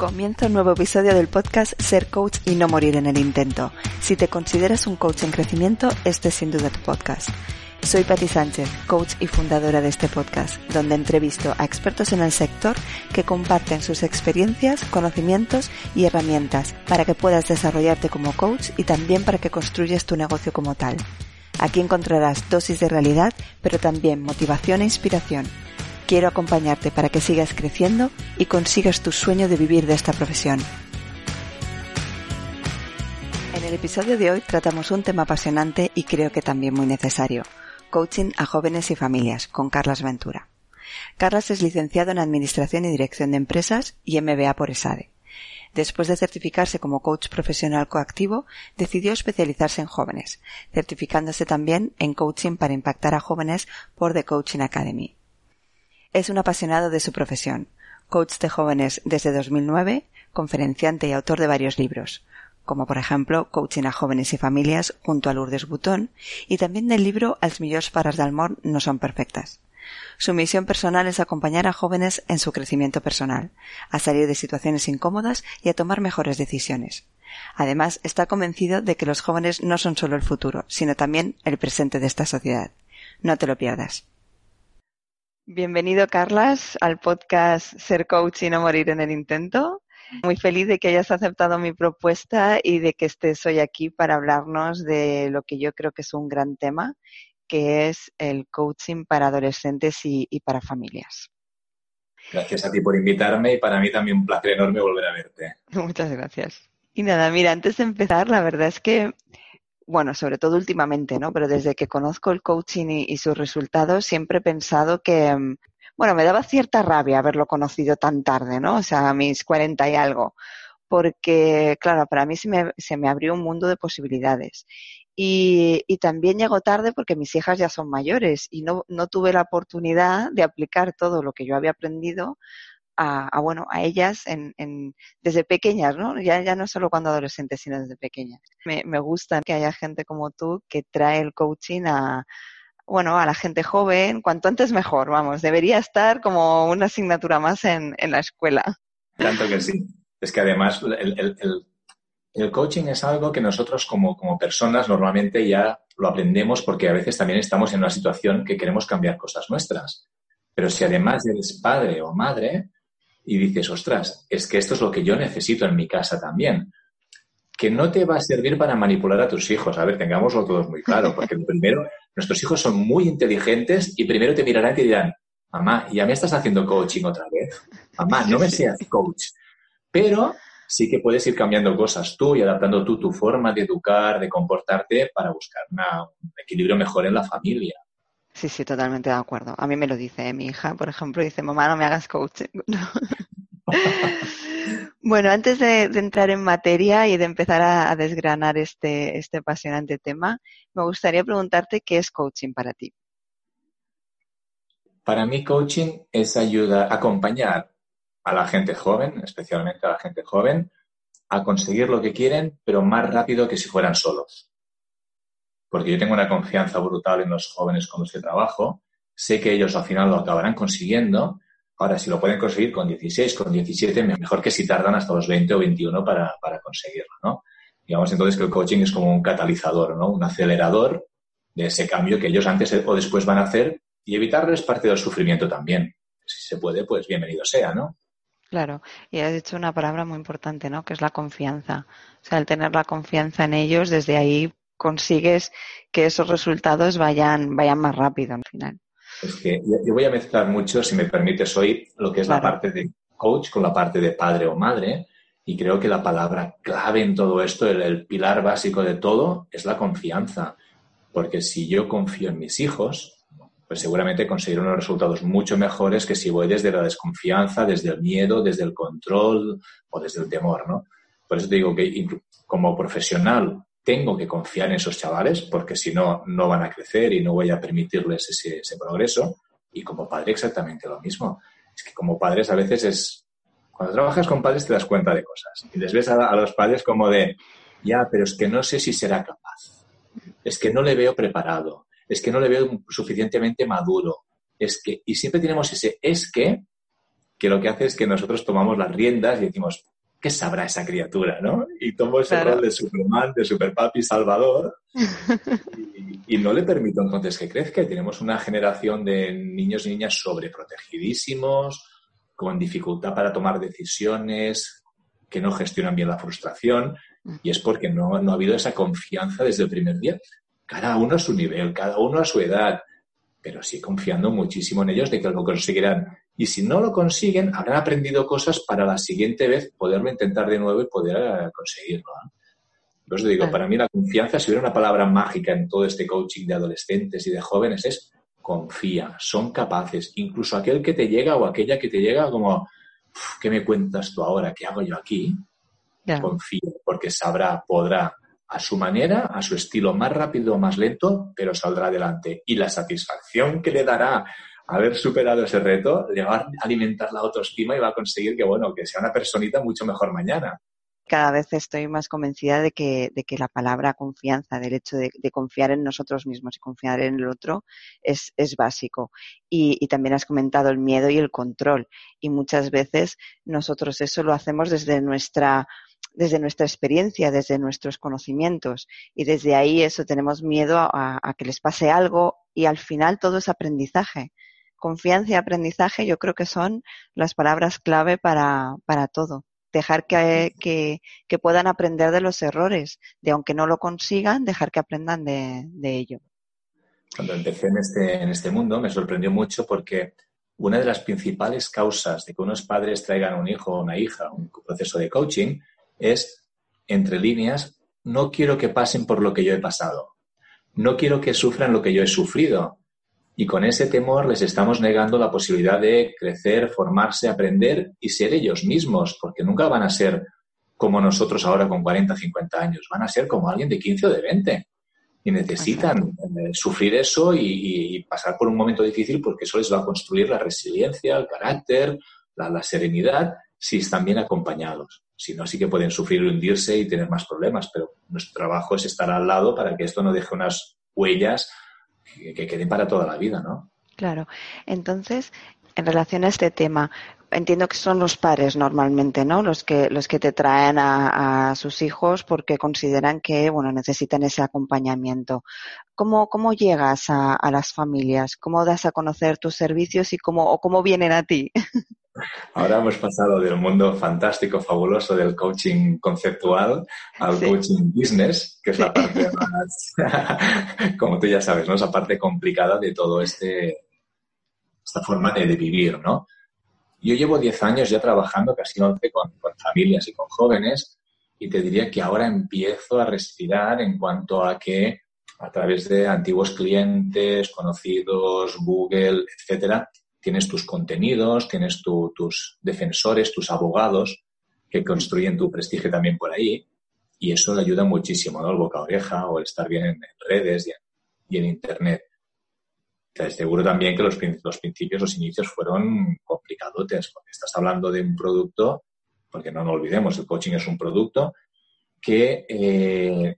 Comienza un nuevo episodio del podcast Ser Coach y no morir en el intento. Si te consideras un coach en crecimiento, este es sin duda tu podcast. Soy Patti Sánchez, coach y fundadora de este podcast, donde entrevisto a expertos en el sector que comparten sus experiencias, conocimientos y herramientas para que puedas desarrollarte como coach y también para que construyas tu negocio como tal. Aquí encontrarás dosis de realidad, pero también motivación e inspiración quiero acompañarte para que sigas creciendo y consigas tu sueño de vivir de esta profesión. En el episodio de hoy tratamos un tema apasionante y creo que también muy necesario, coaching a jóvenes y familias, con Carlas Ventura. Carlas es licenciado en Administración y Dirección de Empresas y MBA por ESADE. Después de certificarse como coach profesional coactivo, decidió especializarse en jóvenes, certificándose también en coaching para impactar a jóvenes por The Coaching Academy. Es un apasionado de su profesión, coach de jóvenes desde 2009, conferenciante y autor de varios libros, como por ejemplo Coaching a jóvenes y familias junto a Lourdes Butón y también del libro Els millors pares del món no son perfectas. Su misión personal es acompañar a jóvenes en su crecimiento personal, a salir de situaciones incómodas y a tomar mejores decisiones. Además, está convencido de que los jóvenes no son solo el futuro, sino también el presente de esta sociedad. No te lo pierdas. Bienvenido, Carlas, al podcast Ser Coach y no morir en el intento. Muy feliz de que hayas aceptado mi propuesta y de que estés hoy aquí para hablarnos de lo que yo creo que es un gran tema, que es el coaching para adolescentes y, para familias. Gracias a ti por invitarme y para mí también un placer enorme volver a verte. Muchas gracias. Y nada, mira, antes de empezar, la verdad es que bueno, sobre todo últimamente, ¿no? Pero desde que conozco el coaching y, sus resultados, siempre he pensado que, mm, bueno, me daba cierta rabia haberlo conocido tan tarde, ¿no? O sea, a mis cuarenta y algo. Porque, claro, para mí se me, se me abrió un mundo de posibilidades. Y, y, también llegó tarde porque mis hijas ya son mayores y no, no tuve la oportunidad de aplicar todo lo que yo había aprendido a, bueno, a ellas en, en, desde pequeñas, ¿no? Ya, ya no solo cuando adolescentes, sino desde pequeñas. Me, me gusta que haya gente como tú que trae el coaching a, bueno, a la gente joven, cuanto antes mejor, vamos, debería estar como una asignatura más en, en la escuela. Tanto que sí. Es que además el, el, el, el, coaching es algo que nosotros como, como personas normalmente ya lo aprendemos porque a veces también estamos en una situación que queremos cambiar cosas nuestras. Pero si además eres padre o madre, y dices, ostras, es que esto es lo que yo necesito en mi casa también. Que no te va a servir para manipular a tus hijos. A ver, tengámoslo todos muy claro, porque primero, nuestros hijos son muy inteligentes y primero te mirarán y te dirán, mamá, ¿ya me estás haciendo coaching otra vez? Mamá, no me seas coach. Pero sí que puedes ir cambiando cosas tú y adaptando tú tu forma de educar, de comportarte para buscar un equilibrio mejor en la familia. Sí, sí, totalmente de acuerdo. A mí me lo dice ¿eh? mi hija, por ejemplo, dice, mamá, no me hagas coaching. bueno, antes de, entrar en materia y de empezar a, desgranar este, este apasionante tema, me gustaría preguntarte qué es coaching para ti. Para mí, coaching es ayudar, acompañar a la gente joven, especialmente a la gente joven, a conseguir lo que quieren, pero más rápido que si fueran solos porque yo tengo una confianza brutal en los jóvenes con los que trabajo, sé que ellos al final lo acabarán consiguiendo. Ahora, si lo pueden conseguir con 16, con 17, mejor que si tardan hasta los 20 o 21 para, para conseguirlo, ¿no? Digamos entonces que el coaching es como un catalizador, ¿no? Un acelerador de ese cambio que ellos antes o después van a hacer y evitarles parte del sufrimiento también. Si se puede, pues bienvenido sea, ¿no? Claro, y has dicho una palabra muy importante, ¿no? Que es la confianza. O sea, el tener la confianza en ellos, desde ahí consigues que esos resultados vayan, vayan más rápido al final. Es que yo voy a mezclar mucho, si me permites hoy, lo que es la parte de coach con la parte de padre o madre. Y creo que la palabra clave en todo esto, el, el pilar básico de todo, es la confianza. Porque si yo confío en mis hijos, pues seguramente conseguiré unos resultados mucho mejores que si voy desde la desconfianza, desde el miedo, desde el control o desde el temor, ¿no? Por eso te digo que como profesional tengo que confiar en esos chavales porque si no, no van a crecer y no voy a permitirles ese, progreso. Y como padre exactamente lo mismo. Es que como padres a veces es... Cuando trabajas con padres te das cuenta de cosas y les ves a, a los padres como de, ya, pero es que no sé si será capaz. Es que no le veo preparado es que no le veo suficientemente maduro, es que, y siempre tenemos ese es que, que lo que hace es que nosotros tomamos las riendas y decimos, ¿qué sabrá esa criatura, no? Y tomo ese rol de Superman, de Superpapi Salvador, y, y, no le permito entonces que crezca. Y tenemos una generación de niños y niñas sobreprotegidísimos, con dificultad para tomar decisiones, que no gestionan bien la frustración, y es porque no, no ha habido esa confianza desde el primer día cada uno a su nivel, cada uno a su edad, pero sí confiando muchísimo en ellos de que lo conseguirán. Y si no lo consiguen, habrán aprendido cosas para la siguiente vez poderlo intentar de nuevo y poder eh, conseguirlo. Entonces digo, para mí la confianza, si hubiera una palabra mágica en todo este coaching de adolescentes y de jóvenes, es confía, son capaces. Incluso aquel que te llega o aquella que te llega como, ¿qué me cuentas tú ahora? ¿Qué hago yo aquí? Confía, porque sabrá, podrá, a su manera, a su estilo más rápido o más lento, pero saldrá adelante. Y la satisfacción que le dará haber superado ese reto le va a alimentar la autoestima y va a conseguir que, bueno, que sea una personita mucho mejor mañana. Cada vez estoy más convencida de que, de que la palabra confianza, del hecho de, confiar en nosotros mismos y confiar en el otro, es, es básico. Y, también has comentado el miedo y el control. Y muchas veces nosotros eso lo hacemos desde nuestra desde nuestra experiencia, desde nuestros conocimientos. Y desde ahí eso tenemos miedo a, que les pase algo y al final todo es aprendizaje. Confianza y aprendizaje yo creo que son las palabras clave para, para todo. Dejar que, que, puedan aprender de los errores, de aunque no lo consigan, dejar que aprendan de, de ello. Cuando empecé en este, en este mundo me sorprendió mucho porque una de las principales causas de que unos padres traigan un hijo o una hija un proceso de coaching es, entre líneas, no quiero que pasen por lo que yo he pasado. No quiero que sufran lo que yo he sufrido. Y con ese temor les estamos negando la posibilidad de crecer, formarse, aprender y ser ellos mismos, porque nunca van a ser como nosotros ahora con 40, 50 años, van a ser como alguien de 15 o de 20. Y necesitan eh, sufrir eso y, pasar por un momento difícil porque eso les va a construir la resiliencia, el carácter, la serenidad, si están bien acompañados. Si no, sí que pueden sufrir hundirse y tener más problemas, pero nuestro trabajo es estar al lado para que esto no deje unas huellas que, queden para toda la vida, ¿no? Claro. Entonces, en relación a este tema, entiendo que son los padres normalmente, ¿no? Los que, los que te traen a, sus hijos porque consideran que, bueno, necesitan ese acompañamiento. ¿Cómo, cómo llegas a, a las familias? ¿Cómo das a conocer tus servicios y cómo, o cómo vienen a ti? Ahora hemos pasado del mundo fantástico, fabuloso del coaching conceptual al coaching business, que es la parte más, como tú ya sabes, ¿no? Esa parte complicada de todo este, esta forma de, vivir, ¿no? Yo llevo 10 años ya trabajando, casi 11, con, con familias y con jóvenes, y te diría que ahora empiezo a respirar en cuanto a que a través de antiguos clientes, conocidos, Google, etcétera, tienes tus contenidos, tienes tus defensores, tus abogados que construyen tu prestigio también por ahí y eso le ayuda muchísimo, ¿no? El boca a oreja o el estar bien en, redes y en, Internet. Te seguro también que los, los principios, los inicios fueron complicadotes porque estás hablando de un producto, porque no nos olvidemos, el coaching es un producto que eh,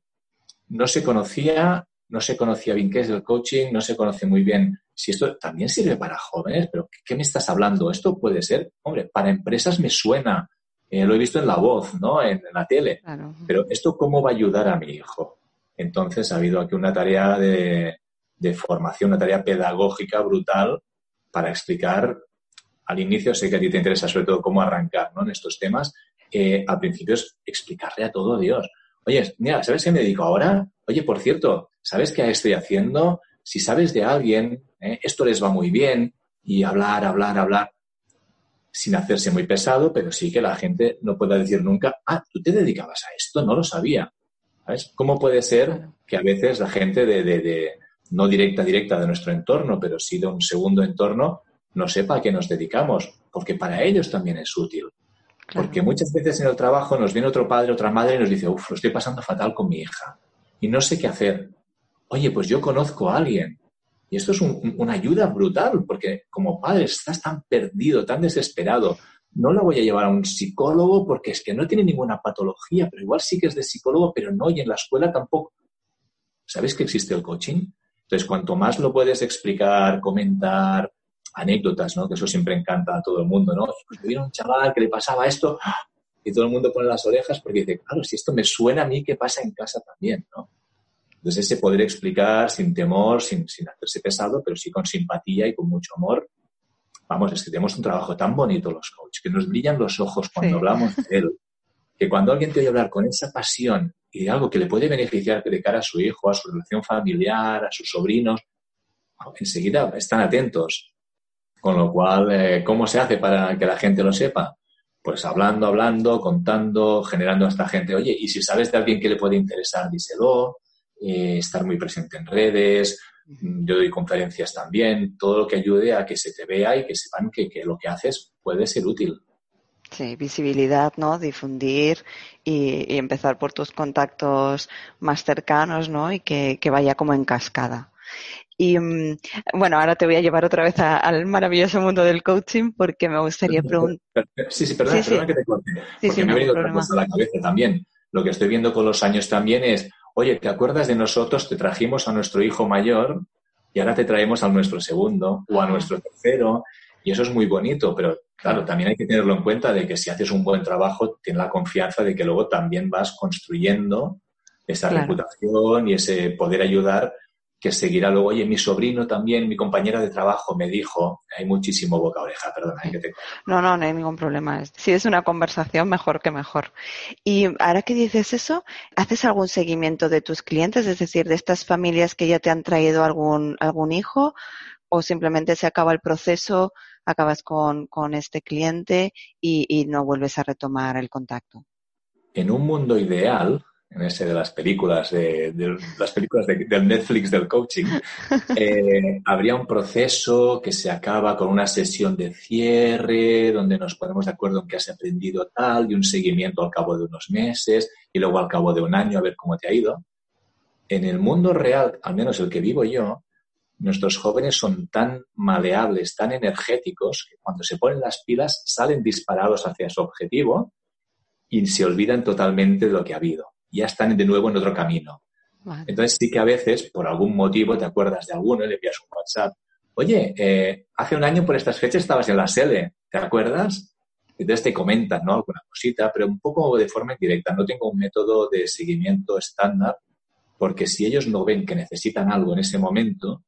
no se conocía, no se conocía bien qué es el coaching, no se conoce muy bien si esto también sirve para jóvenes, pero ¿qué me estás hablando? Esto puede ser, hombre, para empresas me suena, eh, lo he visto en la voz, ¿no? En, la tele. Pero ¿esto cómo va a ayudar a mi hijo? Entonces ha habido aquí una tarea de, formación, una tarea pedagógica brutal para explicar al inicio, sé que a ti te interesa sobre todo cómo arrancar ¿no? en estos temas, eh, al principio es explicarle a todo Dios. Oye, mira, ¿sabes qué me dedico ahora? Oye, por cierto, ¿sabes qué estoy haciendo? Si sabes de alguien ¿eh? esto les va muy bien y hablar, hablar, hablar, sin hacerse muy pesado, pero sí que la gente no pueda decir nunca, ah, tú te dedicabas a esto, no lo sabía. ¿Sabes? ¿Cómo puede ser que a veces la gente de, no directa, directa de nuestro entorno, pero sí de un segundo entorno, no sepa a qué nos dedicamos, porque para ellos también es útil. Porque muchas veces en el trabajo nos viene otro padre, otra madre y nos dice, uff, lo estoy pasando fatal con mi hija y no sé qué hacer. Oye, pues yo conozco a alguien. Y esto es una ayuda brutal, porque como padre estás tan perdido, tan desesperado. No la voy a llevar a un psicólogo porque es que no tiene ninguna patología, pero igual sí que es de psicólogo, pero no, y en la escuela tampoco. ¿Sabes que existe el coaching? Entonces, cuanto más lo puedes explicar, comentar, anécdotas, ¿no? Que eso siempre encanta a todo el mundo, ¿no? Pues un chaval que le pasaba esto y todo el mundo pone las orejas porque dice, claro, si esto me suena a mí, ¿qué pasa en casa también, no? Entonces, ese poder explicar sin temor, sin, sin hacerse pesado, pero sí con simpatía y con mucho amor. Vamos, es que tenemos un trabajo tan bonito los coaches, que nos brillan los ojos cuando hablamos de él, que cuando alguien te oye hablar con esa pasión y de algo que le puede beneficiar de cara a su hijo, a su relación familiar, a sus sobrinos, enseguida están atentos con lo cual, eh, ¿cómo se hace para que la gente lo sepa? Pues hablando, hablando, contando, generando a esta gente, oye, y si sabes de alguien que le puede interesar, díselo, eh, estar muy presente en redes, yo doy conferencias también, todo lo que ayude a que se te vea y que sepan que, lo que haces puede ser útil. Sí, visibilidad, ¿no? Difundir y, empezar por tus contactos más cercanos, ¿no? Y que, que vaya como en cascada. Y mm, bueno, ahora te voy a llevar otra vez al maravilloso mundo del coaching porque me gustaría preguntar. Sí, sí, perdona, que te corte. porque me ha venido otra cosa a la cabeza también. Lo que estoy viendo con los años también es, oye, ¿te acuerdas de nosotros? Te trajimos a nuestro hijo mayor y ahora te traemos a nuestro segundo o a nuestro tercero. Y eso es muy bonito, pero claro, también hay que tenerlo en cuenta de que si haces un buen trabajo, ten la confianza de que luego también vas construyendo esa reputación y ese poder ayudar que seguirá luego. Oye, mi sobrino también, mi compañera de trabajo me dijo, hay muchísimo boca oreja, perdona. Que te... No, no, no hay ningún problema. Si es una conversación, mejor que mejor. Y ahora que dices eso, ¿haces algún seguimiento de tus clientes, es decir, de estas familias que ya te han traído algún, algún hijo? ¿O simplemente se acaba el proceso, acabas con, con este cliente y, y no vuelves a retomar el contacto? En un mundo ideal, en ese de las películas, de, las películas del Netflix del coaching, eh, habría un proceso que se acaba con una sesión de cierre, donde nos ponemos de acuerdo en qué has aprendido tal, y un seguimiento al cabo de unos meses, y luego al cabo de un año a ver cómo te ha ido. En el mundo real, al menos el que vivo yo, nuestros jóvenes son tan maleables, tan energéticos, que cuando se ponen las pilas salen disparados hacia su objetivo y se olvidan totalmente de lo que ha habido ya están de nuevo en otro camino. Entonces sí que a veces, por algún motivo, te acuerdas de alguno y le envías un WhatsApp. Oye, eh, hace un año por estas fechas estabas en la SELE, ¿te acuerdas? Entonces te comentan, ¿no? Alguna cosita, pero un poco de forma indirecta. No tengo un método de seguimiento estándar, porque si ellos no ven que necesitan algo en ese momento,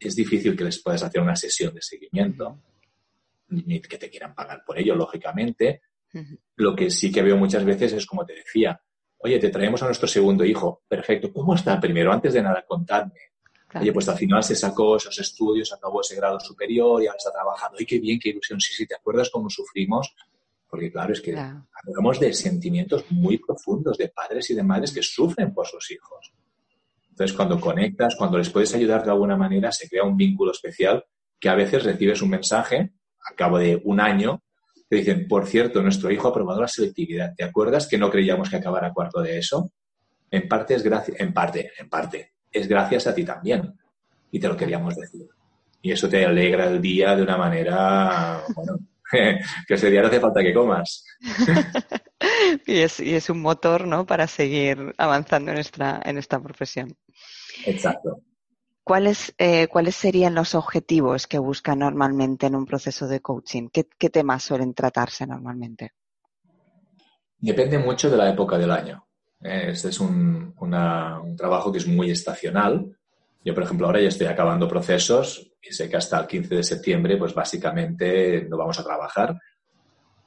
es difícil que les puedas hacer una sesión de seguimiento, ni que te quieran pagar por ello, lógicamente. Lo que sí que veo muchas veces es, como te decía, Oye, te traemos a nuestro segundo hijo. Perfecto. ¿Cómo está? Primero, antes de nada, contadme. Oye, pues al final se sacó esos estudios, acabó ese grado superior y ahora está trabajando. ¡Ay, qué bien, qué ilusión! Sí, sí, ¿te acuerdas cómo sufrimos? Porque claro, es que hablamos de sentimientos muy profundos de padres y de madres que sufren por sus hijos. Entonces, cuando conectas, cuando les puedes ayudar de alguna manera, se crea un vínculo especial que a veces recibes un mensaje a cabo de un año te dicen, por cierto, nuestro hijo ha aprobado la selectividad. ¿Te acuerdas que no creíamos que acabara cuarto de eso? En parte es gracias, en parte, en parte, es gracias a ti también. Y te lo queríamos decir. Y eso te alegra el día de una manera, bueno, que ese día no hace falta que comas. y, es, y es un motor, ¿no? Para seguir avanzando en esta, en esta profesión. Exacto. ¿Cuáles, eh, ¿Cuáles serían los objetivos que buscan normalmente en un proceso de coaching? ¿Qué, temas suelen tratarse normalmente? Depende mucho de la época del año. Este es un, trabajo que es muy estacional. Yo, por ejemplo, ahora ya estoy acabando procesos y sé que hasta el 15 de septiembre, pues básicamente no vamos a trabajar.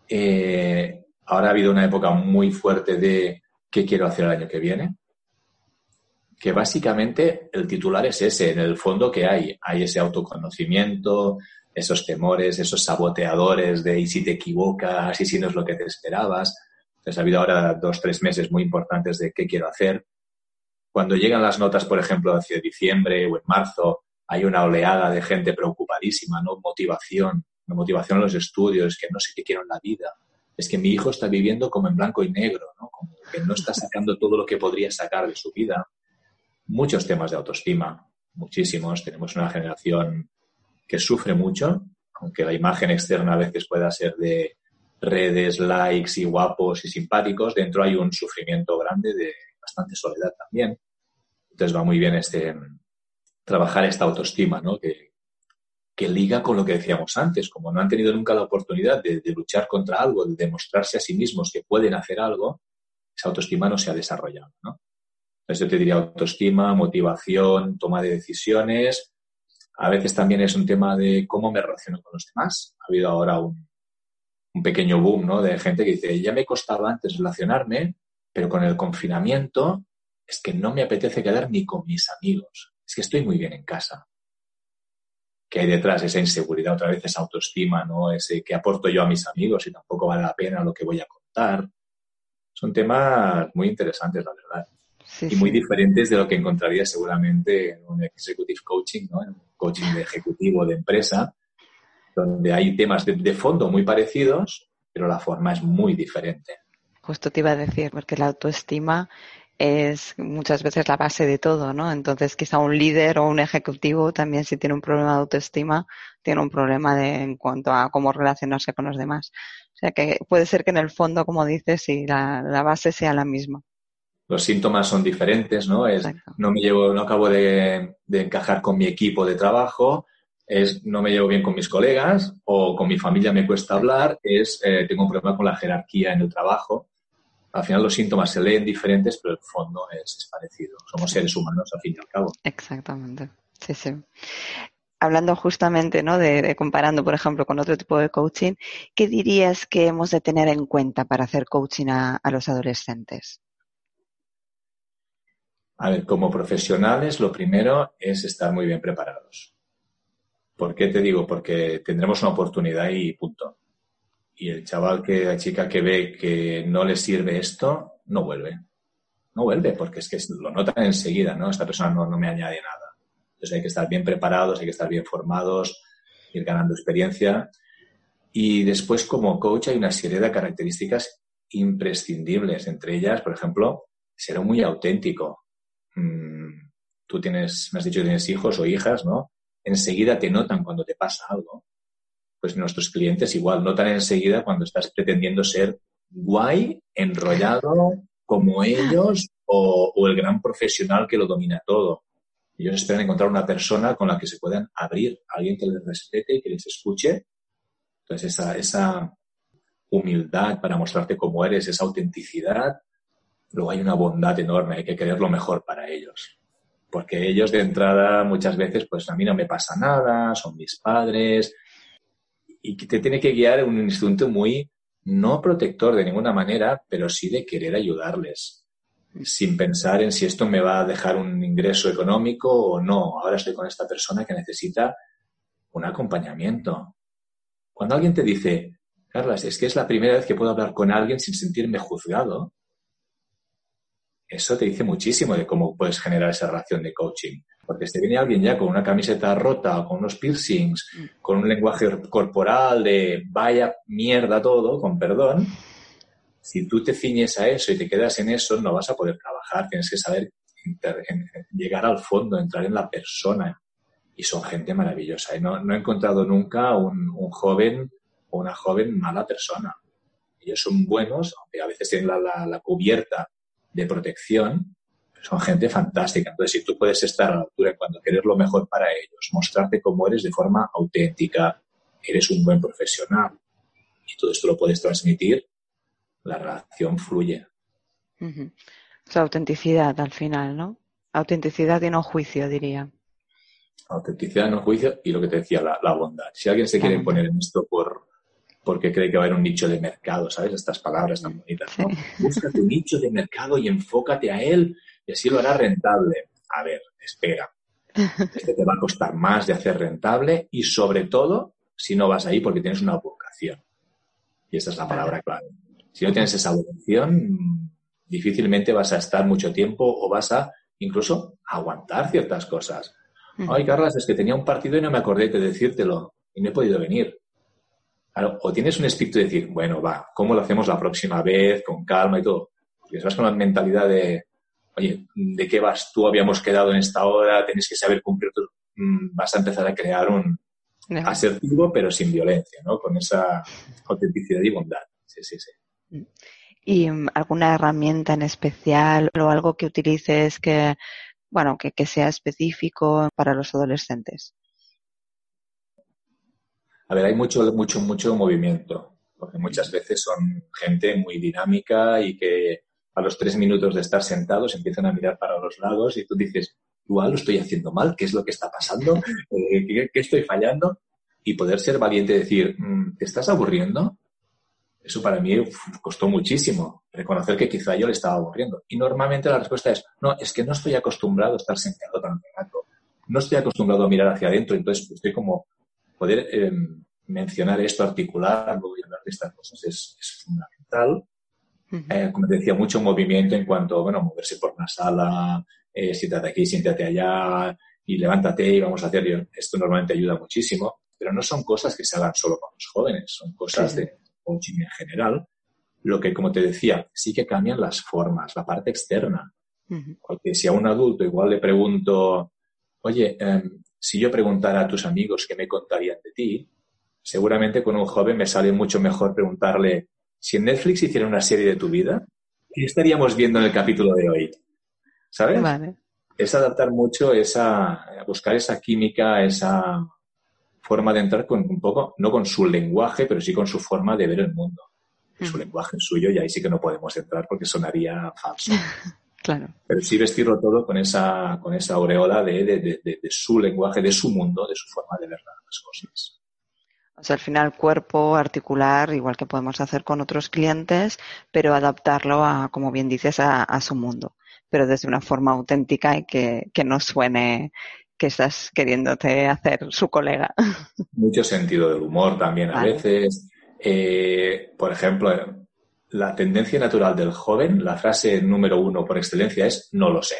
Eh, ahora ha habido una época muy fuerte de qué quiero hacer el año que viene que básicamente el titular es ese, en el fondo que hay, hay ese autoconocimiento, esos temores, esos saboteadores de y si te equivocas y si no es lo que te esperabas. Entonces ha habido ahora dos, tres meses muy importantes de qué quiero hacer. cuando llegan las notas, por ejemplo, hacia diciembre o en marzo, hay una oleada de gente preocupadísima, ¿no? Motivación, la motivación en los estudios, que no sé qué quiero en la vida. Es que mi hijo está viviendo como en blanco y negro, ¿no? Como que no está sacando todo lo que podría sacar de su vida. Muchos temas de autoestima, muchísimos. Tenemos una generación que sufre mucho, aunque la imagen externa a veces pueda ser de redes, likes y guapos y simpáticos, dentro hay un sufrimiento grande de bastante soledad también. Entonces va muy bien este trabajar esta autoestima, ¿no? Que, que liga con lo que decíamos antes, como no han tenido nunca la oportunidad de, luchar contra algo, de demostrarse a sí mismos que pueden hacer algo, esa autoestima no se ha desarrollado, ¿no? Entonces yo te diría autoestima, motivación, toma de decisiones. A veces también es un tema de cómo me relaciono con los demás. Ha habido ahora un, pequeño boom, ¿no? De gente que dice, ya me costaba antes relacionarme, pero con el confinamiento es que no me apetece quedar ni con mis amigos. Es que estoy muy bien en casa. Que hay detrás esa inseguridad, otra vez esa autoestima, ¿no? Ese que aporto yo a mis amigos y tampoco vale la pena lo que voy a contar. Son temas muy interesantes, la verdad. Y muy diferentes de lo que encontraría seguramente en un executive coaching, ¿no? En un coaching de ejecutivo de empresa, donde hay temas de fondo muy parecidos, pero la forma es muy diferente. Justo te iba a decir, porque la autoestima es muchas veces la base de todo, ¿no? Entonces, quizá un líder o un ejecutivo también si tiene un problema de autoestima, tiene un problema de, en cuanto a cómo relacionarse con los demás. O sea que puede ser que en el fondo, como dices, sí, la, base sea la misma. Los síntomas son diferentes, ¿no? Es, no me llevo, no acabo de, encajar con mi equipo de trabajo, es no me llevo bien con mis colegas o con mi familia me cuesta hablar, es eh, tengo un problema con la jerarquía en el trabajo al final los síntomas se leen diferentes, pero el fondo es, parecido. Somos seres humanos al fin y al cabo. Exactamente. Sí, sí. Hablando justamente, ¿no? De, comparando, por ejemplo, con otro tipo de coaching, ¿qué dirías que hemos de tener en cuenta para hacer coaching a, los adolescentes? A ver, como profesionales, lo primero es estar muy bien preparados. ¿Por qué te digo? Porque tendremos una oportunidad y punto y el chaval que, la chica que ve que no le sirve esto, no vuelve. No vuelve, porque es que lo notan enseguida, ¿no? Esta persona no, me añade nada. Entonces hay que estar bien preparados, hay que estar bien formados, ir ganando experiencia. Y después, como coach, hay una serie de características imprescindibles. Entre ellas, por ejemplo, ser muy auténtico. Mm, tú tienes, me has dicho tienes hijos o hijas, ¿no? Enseguida te notan cuando te pasa algo pues nuestros clientes igual notan enseguida cuando estás pretendiendo ser guay, enrollado como ellos o, el gran profesional que lo domina todo. Ellos esperan encontrar una persona con la que se puedan abrir, alguien que les respete y que les escuche. Entonces, esa humildad para mostrarte cómo eres, esa autenticidad, luego hay una bondad enorme, hay que querer lo mejor para ellos. Porque ellos de entrada muchas veces, pues a mí no me pasa nada, son mis padres, y te tiene que guiar un instinto muy, no protector de ninguna manera, pero sí de querer ayudarles, sin pensar en si esto me va a dejar un ingreso económico o no. Ahora estoy con esta persona que necesita un acompañamiento. Cuando alguien te dice, Carlas, es que es la primera vez que puedo hablar con alguien sin sentirme juzgado, eso te dice muchísimo de cómo puedes generar esa relación de coaching. Porque si viene alguien ya con una camiseta rota, con unos piercings, mm. con un lenguaje corporal de vaya mierda todo, con perdón, si tú te ciñes a eso y te quedas en eso, no vas a poder trabajar. Tienes que saber llegar al fondo, entrar en la persona. Y son gente maravillosa. Y no, he encontrado nunca un, joven o una joven mala persona. Ellos son buenos, aunque a veces tienen la cubierta de protección, son gente fantástica. Entonces, si tú puedes estar a la altura cuando quieres lo mejor para ellos, mostrarte cómo eres de forma auténtica, eres un buen profesional y todo esto lo puedes transmitir, la relación fluye. La autenticidad al final, ¿no? Autenticidad y no juicio, diría. Autenticidad, no juicio y lo que te decía, la, bondad. Si alguien se quiere poner en esto por porque cree que va a haber un nicho de mercado, ¿sabes? Estas palabras tan bonitas, ¿no? Busca tu nicho de mercado y enfócate a él y así lo hará rentable. A ver, espera. Este te va a costar más de hacer rentable y sobre todo si no vas ahí porque tienes una vocación. Y esa es la palabra clave. Si no tienes esa vocación, difícilmente vas a estar mucho tiempo o vas a incluso aguantar ciertas cosas. Ay, Carlas, es que tenía un partido y no me acordé de decírtelo y no he podido venir. O tienes un espíritu de decir, bueno, va, ¿cómo lo hacemos la próxima vez? Con calma y todo. Y vas con la mentalidad de, oye, ¿de qué vas tú? Habíamos quedado en esta hora, tienes que saber cumplir. Mm, vas a empezar a crear un asertivo, pero sin violencia, ¿no? Con esa autenticidad y bondad. Sí, sí, sí. Mm. ¿Y mm, alguna herramienta en especial o algo que utilices que, bueno, que, que sea específico para los adolescentes? A ver, hay mucho, mucho, mucho movimiento, porque muchas veces son gente muy dinámica y que a los tres minutos de estar sentados empiezan a mirar para los lados y tú dices, igual lo estoy haciendo mal, ¿qué es lo que está pasando? Eh, ¿Qué, estoy fallando? Y poder ser valiente y decir, mm, ¿te estás aburriendo? Eso para mí costó muchísimo, reconocer que quizá yo le estaba aburriendo. Y normalmente la respuesta es, no, es que no estoy acostumbrado a estar sentado tanto rato. No estoy acostumbrado a mirar hacia adentro, entonces estoy como poder em, mencionar esto, articularlo y hablar de estas cosas es, fundamental. Eh, como te decía, mucho movimiento en cuanto, bueno, moverse por una sala, eh, siéntate aquí, siéntate allá y levántate y vamos a hacer. Esto normalmente ayuda muchísimo, pero no son cosas que se hagan solo con los jóvenes, son cosas de coaching en general. Lo que, como te decía, sí que cambian las formas, la parte externa. Porque si a un adulto igual le pregunto, oye, em, si yo preguntara a tus amigos qué me contarían de ti, seguramente con un joven me sale mucho mejor preguntarle, si en Netflix hiciera una serie de tu vida, ¿qué estaríamos viendo en el capítulo de hoy? ¿Sabes? Es adaptar mucho esa, buscar esa química, esa forma de entrar con un poco, no con su lenguaje, pero sí con su forma de ver el mundo. Su lenguaje es suyo y ahí sí que no podemos entrar porque sonaría falso. claro. Pero sí vestirlo todo con esa, con esa aureola de, de, de, su lenguaje, de su mundo, de su forma de ver las cosas. O sea, al final cuerpo articular, igual que podemos hacer con otros clientes, pero adaptarlo a, como bien dices, a, su mundo, pero desde una forma auténtica y que, que no suene que estás queriéndote hacer su colega. Mucho sentido del humor también a veces. Eh, por ejemplo, la tendencia natural del joven, la frase número uno por excelencia es no lo sé.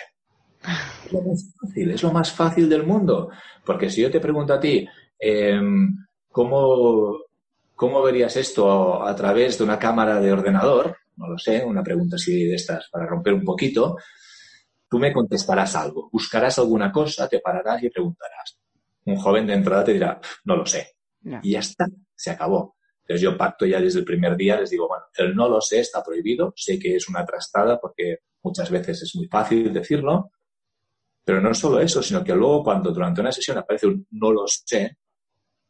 Es lo más fácil, es lo más fácil del mundo. Porque si yo te pregunto a ti, eh, ¿Cómo, cómo verías esto a, través de una cámara de ordenador? No lo sé, una pregunta así de estas para romper un poquito. Tú me contestarás algo, buscarás alguna cosa, te pararás y preguntarás. Un joven de entrada te dirá, no lo sé. Y ya está, se acabó. Entonces yo pacto ya desde el primer día, les digo, bueno, el no lo sé está prohibido, sé que es una trastada porque muchas veces es muy fácil decirlo, pero no solo eso, sino que luego cuando durante una sesión aparece un no lo sé,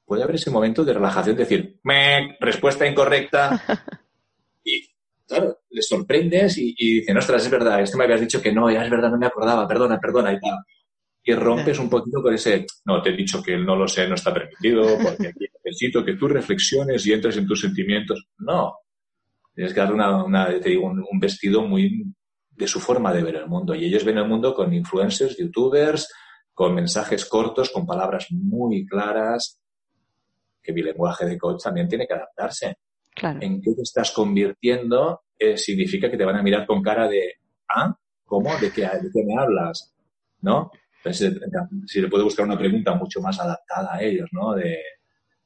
puede haber ese momento de relajación, de decir, me respuesta incorrecta. y claro, le sorprendes y, y dicen, ostras, es verdad, esto me habías dicho que no, ya es verdad, no me acordaba, perdona, perdona, y tal. Y rompes un poquito con ese, no, te he dicho que no lo sé, no está permitido, porque aquí necesito que tú reflexiones y entres en tus sentimientos. No. Tienes que darle una, te digo, un, vestido muy de su forma de ver el mundo. Y ellos ven el mundo con influencers, youtubers, con mensajes cortos, con palabras muy claras, que mi lenguaje de coach también tiene que adaptarse. En qué te estás convirtiendo eh, significa que te van a mirar con cara de, ¿ah? ¿Cómo? ¿De qué, de qué me hablas? ¿No? Eh, si le puedo buscar una pregunta mucho más adaptada a ellos, ¿no? De,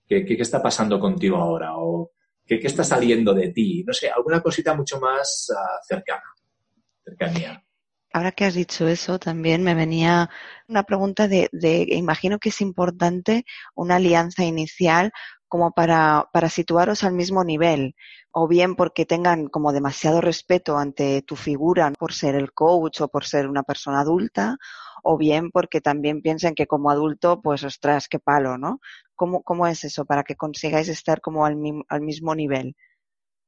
¿qué, está pasando contigo ahora? ¿O qué, está saliendo de ti? No sé, alguna cosita mucho más uh, cercana, cercanía. Ahora que has dicho eso, también me venía una pregunta de, de, imagino que es importante una alianza inicial como para, para situaros al mismo nivel, o bien porque tengan como demasiado respeto ante tu figura por ser el coach o por ser una persona adulta, o bien porque también piensen que como adulto, pues ostras, qué palo, ¿no? ¿Cómo, cómo es eso para que consigáis estar como al, al mismo nivel?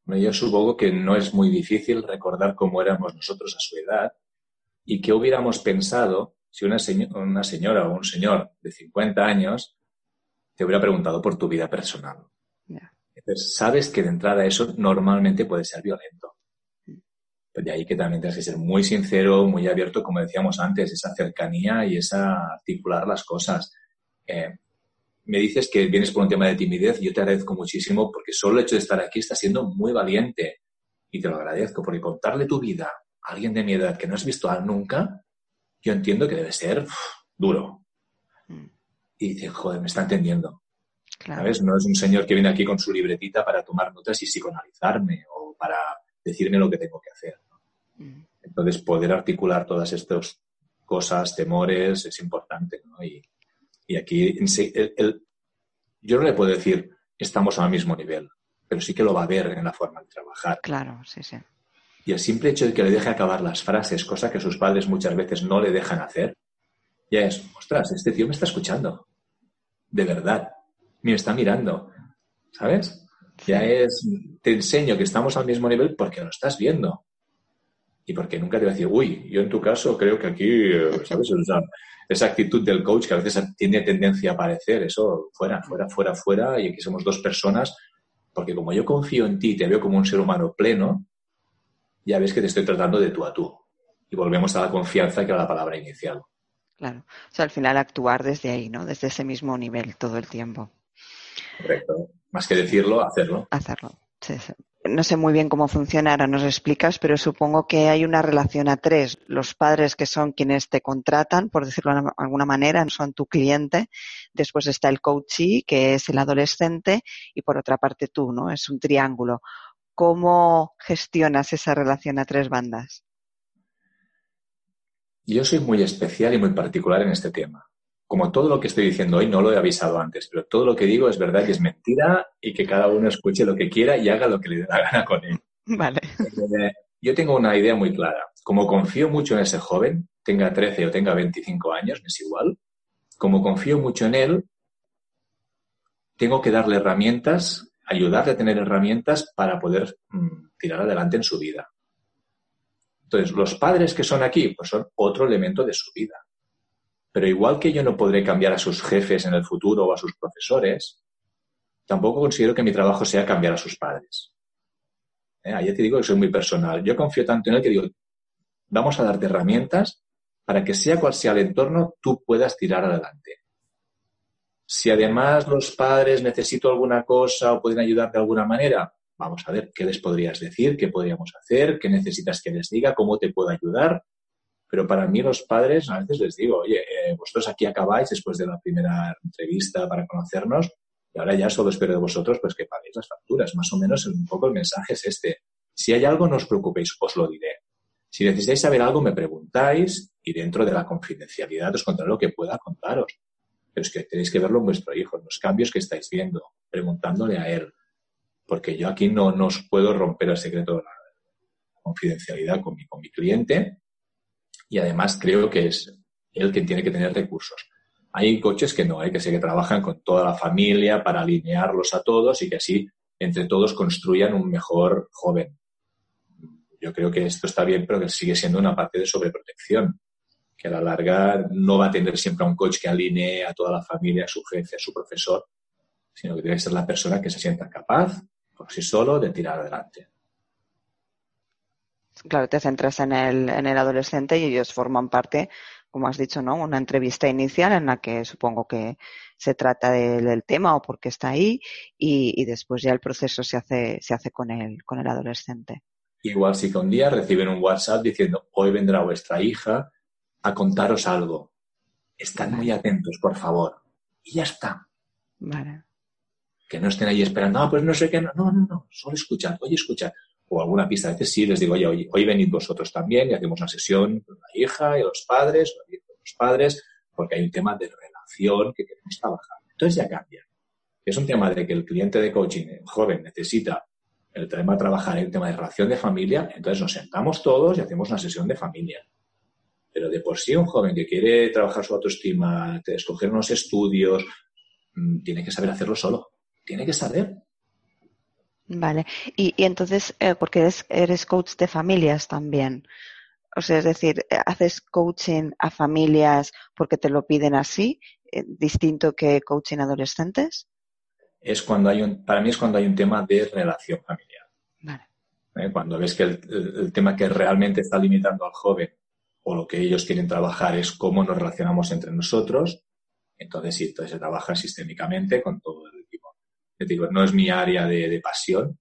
Yo supongo que no es muy difícil recordar cómo éramos nosotros a su edad ¿Y qué hubiéramos pensado si una, una señora o un señor de 50 años te hubiera preguntado por tu vida personal? Entonces, sabes que de entrada eso normalmente puede ser violento. Pues de ahí que también tienes que ser muy sincero, muy abierto, como decíamos antes, esa cercanía y esa articular las cosas. Eh, me dices que vienes por un tema de timidez, yo te agradezco muchísimo porque solo el hecho de estar aquí está siendo muy valiente y te lo agradezco porque contarle tu vida alguien de mi edad que no has visto a nunca, yo entiendo que debe ser duro. Mm. Y dice, joder, me está entendiendo. ¿Sabes? No es un señor que viene aquí con su libretita para tomar notas y psicoanalizarme o para decirme lo que tengo que hacer. Entonces, poder articular todas estas cosas, temores, es importante. ¿no? Y, aquí yo no le puedo decir, estamos al mismo nivel, pero sí que lo va a ver en la forma de trabajar. Claro, sí, sí. Y el simple hecho de que le deje acabar las frases, cosa que sus padres muchas veces no le dejan hacer, ya es, ostras, este tío me está escuchando. De verdad. Me está mirando. ¿Sabes? Ya es, te enseño que estamos al mismo nivel porque lo estás viendo. Y porque nunca te va a decir, uy, yo en tu caso creo que aquí, ¿sabes? esa actitud del coach que a veces tiene tendencia a aparecer, eso fuera, fuera, fuera, fuera, y aquí somos dos personas, porque como yo confío en ti y te veo como un ser humano pleno, ya ves que te estoy tratando de tú a tú. Y volvemos a la confianza que era la palabra inicial. Claro. O sea, al final actuar desde ahí, ¿no? Desde ese mismo nivel todo el tiempo. Correcto. Más que decirlo, hacerlo. Hacerlo. Sí, No sé muy bien cómo funciona, ahora nos explicas, pero supongo que hay una relación a tres. Los padres que son quienes te contratan, por decirlo de alguna manera, son tu cliente. Después está el coachee, que es el adolescente, y por otra parte tú, ¿no? Es un triángulo. ¿Cómo gestionas esa relación a tres bandas? Yo soy muy especial y muy particular en este tema. Como todo lo que estoy diciendo hoy, no lo he avisado antes, pero todo lo que digo es verdad y es mentira y que cada uno escuche lo que quiera y haga lo que le dé la gana con él. Vale. Eh, yo tengo una idea muy clara. Como confío mucho en ese joven, tenga 13 o tenga 25 años, es igual, como confío mucho en él, tengo que darle herramientas ayudarle a tener herramientas para poder mm, tirar adelante en su vida. Entonces, los padres que son aquí, pues son otro elemento de su vida. Pero igual que yo no podré cambiar a sus jefes en el futuro o a sus profesores, tampoco considero que mi trabajo sea cambiar a sus padres. ¿Eh? Te digo que soy muy personal. Yo confío tanto en él que digo, vamos a darte herramientas para que sea cual sea el entorno, tú puedas tirar adelante. Si además los padres necesito alguna cosa o pueden ayudar de alguna manera, vamos a ver qué les podrías decir, qué podríamos hacer, qué necesitas que les diga, cómo te puedo ayudar. Pero para mí los padres a veces les digo, oye, eh, vosotros aquí acabáis después de la primera entrevista para conocernos y ahora ya solo espero de vosotros pues que paguéis las facturas. Más o menos un poco el mensaje es este. Si hay algo, no os preocupéis, os lo diré. Si necesitáis saber algo, me preguntáis y dentro de la confidencialidad os contaré lo que pueda contaros pero es que tenéis que verlo en vuestro hijo, en los cambios que estáis viendo, preguntándole a él, porque yo aquí no, os puedo romper el secreto de la confidencialidad con mi, con mi cliente y además creo que es él quien tiene que tener recursos. Hay coches que no, hay que sé que trabajan con toda la familia para alinearlos a todos y que así entre todos construyan un mejor joven. Yo creo que esto está bien, pero que sigue siendo una parte de sobreprotección que a la larga no va a tener siempre a un coach que alinee a toda la familia, a su jefe, a su profesor, sino que debe ser la persona que se sienta capaz por sí solo de tirar adelante. Claro, te centras en el, en el adolescente y ellos forman parte, como has dicho, ¿no? Una entrevista inicial en la que supongo que se trata del, tema o porque está ahí y, y, después ya el proceso se hace, se hace con el, con el adolescente. Igual si que un día reciben un WhatsApp diciendo hoy vendrá vuestra hija a contaros algo. Están muy atentos, por favor. Y ya está. Vale. Que no estén ahí esperando, ah, pues no sé qué, no, no, no, solo escuchar, oye, escuchar. O alguna pista, a veces sí les digo, oye, hoy, hoy venid vosotros también y hacemos una sesión con la hija y los padres, los padres, porque hay un tema de relación que queremos trabajar. Entonces ya cambia. Es un tema de que el cliente de coaching joven necesita el tema de trabajar el tema de relación de familia, entonces nos sentamos todos y hacemos una sesión de familia. Pero de por sí un joven que quiere trabajar su autoestima, escoger unos estudios, mm, tiene que saber hacerlo solo. Tiene que saber. Vale. Y, entonces, eh, porque eres, coach de familias también. O sea, es decir, eh, ¿haces coaching a familias porque te lo piden así, eh, distinto que coaching a adolescentes? Es cuando hay un, para mí es cuando hay un tema de relación familiar. Vale. Cuando ves que el, tema que realmente está limitando al joven o lo que ellos quieren trabajar es cómo nos relacionamos entre nosotros. Entonces, sí, entonces se trabaja sistémicamente con todo el equipo. Te digo, no es mi área de, pasión,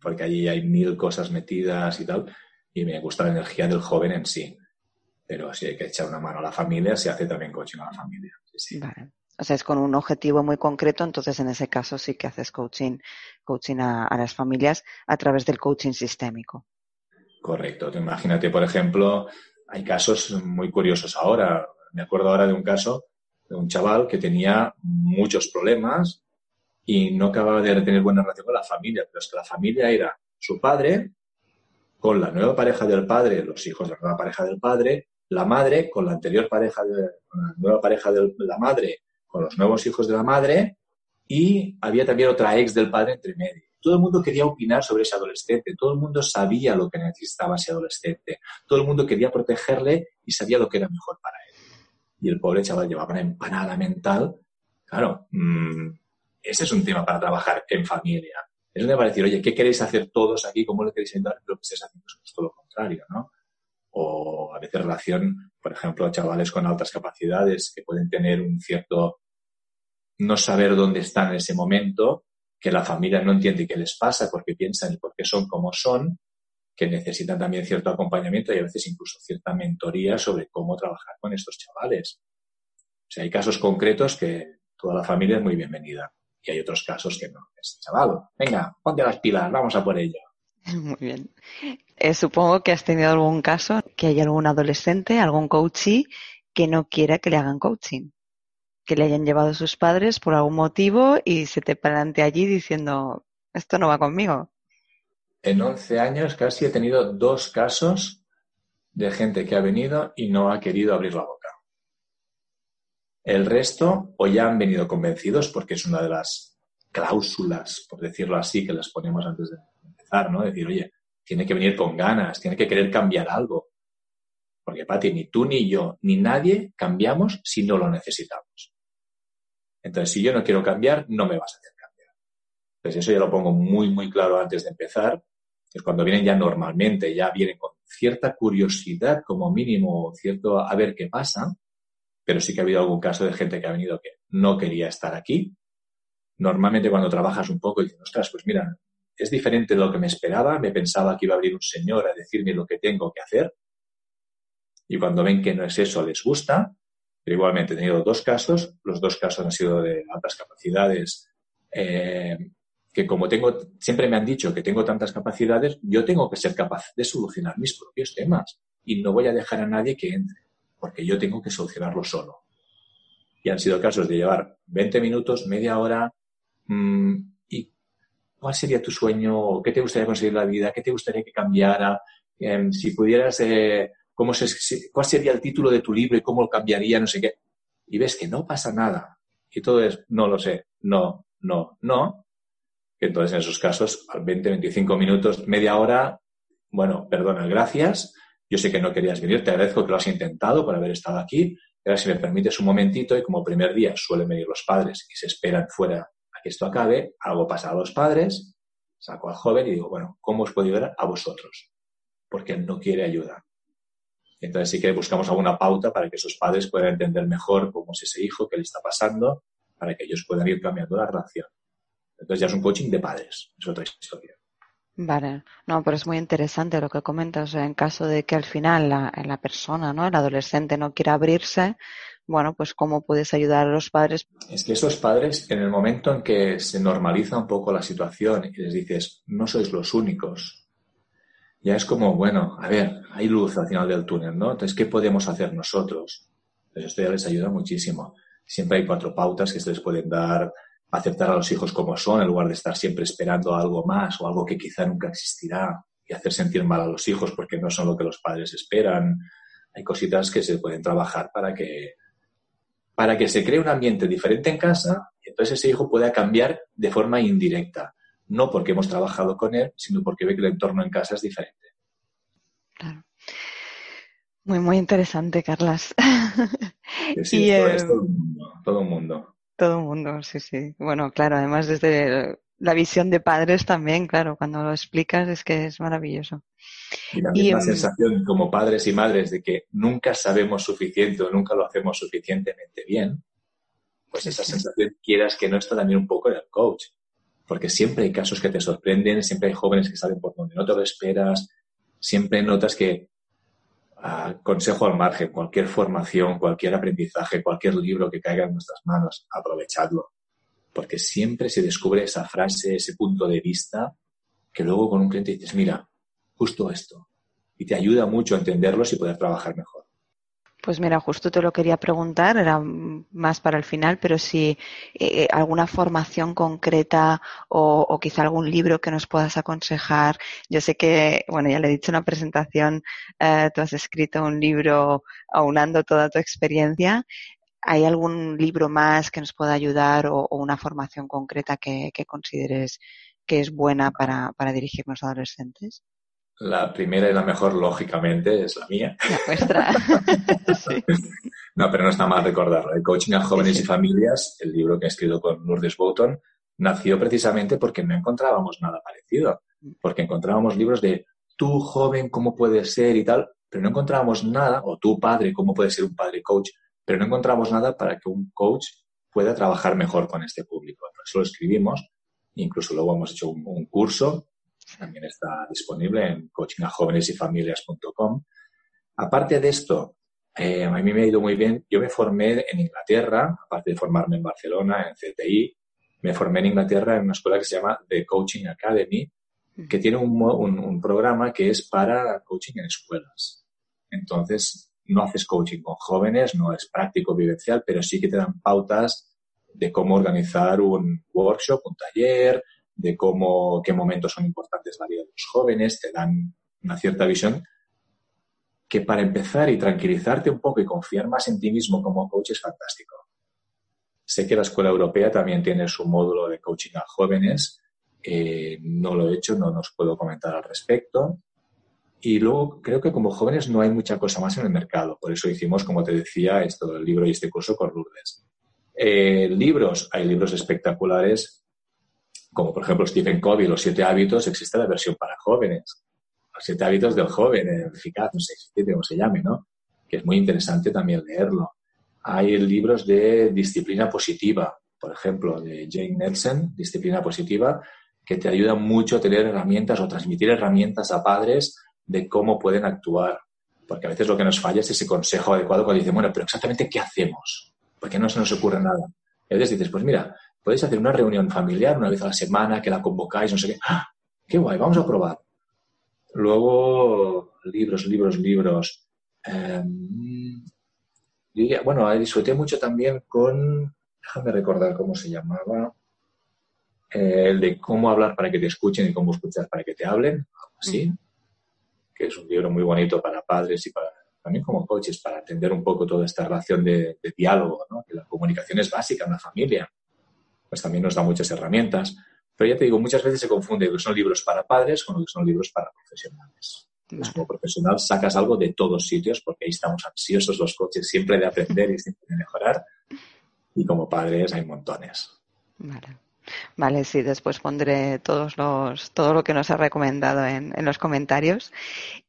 porque allí hay mil cosas metidas y tal, y me gusta la energía del joven en sí. pero si hay que echar una mano a la familia, se hace también coaching a la familia. Vale. O sea, es con un objetivo muy concreto, entonces en ese caso sí que haces coaching, coaching a, las familias a través del coaching sistémico. Correcto. Imagínate, por ejemplo, hay casos muy curiosos ahora. Me acuerdo ahora de un caso de un chaval que tenía muchos problemas y no acababa de tener buena relación con la familia, pero es que la familia era su padre con la nueva pareja del padre, los hijos de la nueva pareja del padre, la madre con la anterior pareja de la nueva pareja de la madre, con los nuevos hijos de la madre, y había también otra ex del padre entre medio. Todo el mundo quería opinar sobre ese adolescente, todo el mundo sabía lo que necesitaba ese adolescente, todo el mundo quería protegerle y sabía lo que era mejor para él. Y el pobre chaval llevaba una empanada mental. Claro, mm, ese es un tema para trabajar en familia. Es un tema para decir, oye, ¿qué queréis hacer todos aquí? ¿Cómo lo queréis ayudar? Lo que estés haciendo es lo contrario, ¿no? o a veces relación, por ejemplo, chavales con altas capacidades que pueden tener un cierto no saber dónde están en ese momento, que la familia no entiende qué les pasa porque piensan y por qué son como son, que necesitan también cierto acompañamiento y a veces incluso cierta mentoría sobre cómo trabajar con estos chavales. O sea, hay casos concretos que toda la familia es muy bienvenida y hay otros casos que no. Es chaval, venga, ponte las pilas, vamos a por ello. Muy bien. Eh, supongo que has tenido algún caso que hay algún adolescente, algún coachee que no quiera que le hagan coaching, que le hayan llevado sus padres por algún motivo y se te plante allí diciendo, esto no va conmigo. En 11 años casi he tenido dos casos de gente que ha venido y no ha querido abrir la boca. El resto o ya han venido convencidos porque es una de las cláusulas, por decirlo así, que les ponemos antes de ¿no? Decir, oye, tiene que venir con ganas, tiene que querer cambiar algo. Porque, Pati, ni tú ni yo, ni nadie cambiamos si no lo necesitamos. Entonces, si yo no quiero cambiar, no me vas a hacer cambiar. Entonces, eso ya lo pongo muy, muy claro antes de empezar. Es cuando vienen ya normalmente, ya vienen con cierta curiosidad, como mínimo, cierto a ver qué pasa. Pero sí que ha habido algún caso de gente que ha venido que no quería estar aquí. Normalmente cuando trabajas un poco y dices, ostras, pues mira, es diferente de lo que me esperaba. Me pensaba que iba a abrir un señor a decirme lo que tengo que hacer. Y cuando ven que no es eso, les gusta. Pero igualmente he tenido dos casos. Los dos casos han sido de altas capacidades. Eh, que como tengo, siempre me han dicho que tengo tantas capacidades, yo tengo que ser capaz de solucionar mis propios temas. Y no voy a dejar a nadie que entre, porque yo tengo que solucionarlo solo. Y han sido casos de llevar 20 minutos, media hora, mmm, ¿cuál sería tu sueño? ¿Qué te gustaría conseguir en la vida? ¿Qué te gustaría que cambiara? Em, si pudieras, eh, ¿cómo ¿cuál sería el título de tu libro y cómo lo cambiaría? No sé qué. Y ves que no pasa nada. Y todo es, no lo sé, no, no, no. Entonces, en esos casos, al 20, 25 minutos, media hora, bueno, perdona, gracias. Yo sé que no querías venir, te agradezco que lo has intentado por haber estado aquí. Ahora, si me permites un momentito, y como primer día suelen venir los padres y se esperan fuera que esto acabe, algo pasa a los padres, saco al joven y digo, bueno, ¿cómo os puedo ayudar a vosotros? Porque él no quiere ayuda. Entonces sí que buscamos alguna pauta para que esos padres puedan entender mejor cómo es ese hijo, qué le está pasando, para que ellos puedan ir cambiando la relación. Entonces ya es un coaching de padres, es otra historia. Vale, no, pero es muy interesante lo que comentas. en caso de que al final la, la persona, ¿no? El adolescente no quiera abrirse, bueno, pues cómo puedes ayudar a los padres. Es que esos padres, en el momento en que se normaliza un poco la situación y les dices, no sois los únicos, ya es como, bueno, a ver, hay luz al final del túnel, ¿no? Entonces, ¿qué podemos hacer nosotros? Pues esto ya les ayuda muchísimo. Siempre hay cuatro pautas que se les pueden dar, aceptar a los hijos como son, en lugar de estar siempre esperando algo más o algo que quizá nunca existirá y hacer sentir mal a los hijos porque no son lo que los padres esperan. Hay cositas que se pueden trabajar para que para que se cree un ambiente diferente en casa y entonces ese hijo pueda cambiar de forma indirecta. No porque hemos trabajado con él, sino porque ve que el entorno en casa es diferente. Claro. Muy, muy interesante, Carlas. Sí, eh, todo, el mundo, todo el mundo. Todo el mundo, sí, sí. Bueno, claro, además desde la visión de padres también, claro, cuando lo explicas es que es maravilloso. Y la em, sensación como padres y madres de que nunca sabemos suficiente o nunca lo hacemos suficientemente bien, pues esa sensación quieras que no está también un poco en el coach. Porque siempre hay casos que te sorprenden, siempre hay jóvenes que salen por donde no te lo esperas, siempre notas que consejo al margen, cualquier formación, cualquier aprendizaje, cualquier libro que caiga en nuestras manos, aprovechadlo. Porque siempre se descubre esa frase, ese punto de vista, que luego con un cliente dices, mira, justo esto. Y te ayuda mucho a entenderlos y poder trabajar mejor. Pues mira, justo te lo quería preguntar, era más para el final, pero si eh, alguna formación concreta o, quizá algún libro que nos puedas aconsejar. Yo sé que, bueno, ya le he dicho en una presentación, eh, tú has escrito un libro aunando toda tu experiencia. ¿Hay algún libro más que nos pueda ayudar o, una formación concreta que, consideres que es buena para, para dirigirnos a adolescentes? La primera y la mejor, lógicamente, es la mía. La nuestra. No, pero no está mal recordarlo. El Coaching a Jóvenes y Familias, el libro que he escrito con Lourdes Boughton, nació precisamente porque no encontrábamos nada parecido. Porque encontrábamos libros de tú, joven, cómo puedes ser y tal, pero no encontrábamos nada, o tú, padre, cómo puedes ser un padre coach, pero no encontramos nada para que un coach pueda trabajar mejor con este público. Por eso lo escribimos, incluso luego hemos hecho un curso también está disponible en coachingajovenesyfamilias.com. Aparte de esto, eh, a mí me ha ido muy bien. Yo me formé en Inglaterra, aparte de formarme en Barcelona, en CTI, me formé en Inglaterra en una escuela que se llama The Coaching Academy, que tiene un, un, programa que es para coaching en escuelas. Entonces, no haces coaching con jóvenes, no es práctico vivencial, pero sí que te dan pautas de cómo organizar un workshop, un taller, de cómo, qué momentos son importantes de los jóvenes, te dan una cierta visión que para empezar y tranquilizarte un poco y confiar más en ti mismo como coach es fantástico. Sé que la Escuela Europea también tiene su módulo de coaching a jóvenes. Eh, no lo he hecho, no nos puedo comentar al respecto. Y luego creo que como jóvenes no hay mucha cosa más en el mercado. Por eso hicimos, como te decía, esto del libro y este curso con Lourdes. Eh, libros, hay libros espectaculares como por ejemplo Stephen Covey, Los siete hábitos, existe la versión para jóvenes. Los siete hábitos del joven, eficaz, no sé cómo se llame, ¿no? Que es muy interesante también leerlo. Hay libros de disciplina positiva, por ejemplo, de Jane Nelson, Disciplina Positiva, que te ayudan mucho a tener herramientas o transmitir herramientas a padres de cómo pueden actuar. Porque a veces lo que nos falla es ese consejo adecuado cuando dicen, bueno, pero exactamente qué hacemos, porque no se nos ocurre nada. Y a veces dices, pues mira, podéis hacer una reunión familiar una vez a la semana, que la convocáis, no sé qué. ¡Ah! ¡Qué guay! Vamos a probar. Luego, libros, libros, libros. Em, bueno, disfruté mucho también con, déjame recordar cómo se llamaba, eh, el de cómo hablar para que te escuchen y cómo escuchar para que te hablen, algo así, que es un libro muy bonito para padres y para también como coaches, para entender un poco toda esta relación de, de diálogo, ¿no? que la comunicación es básica en la familia pues también nos da muchas herramientas. Pero ya te digo, muchas veces se confunde lo que son libros para padres con lo que son libros para profesionales. como profesional sacas algo de todos sitios porque ahí estamos ansiosos los coches siempre de aprender y siempre de mejorar. Y como padres hay montones. Vale. Vale, sí, después pondré todos los, todo lo que nos ha recomendado en, en los comentarios.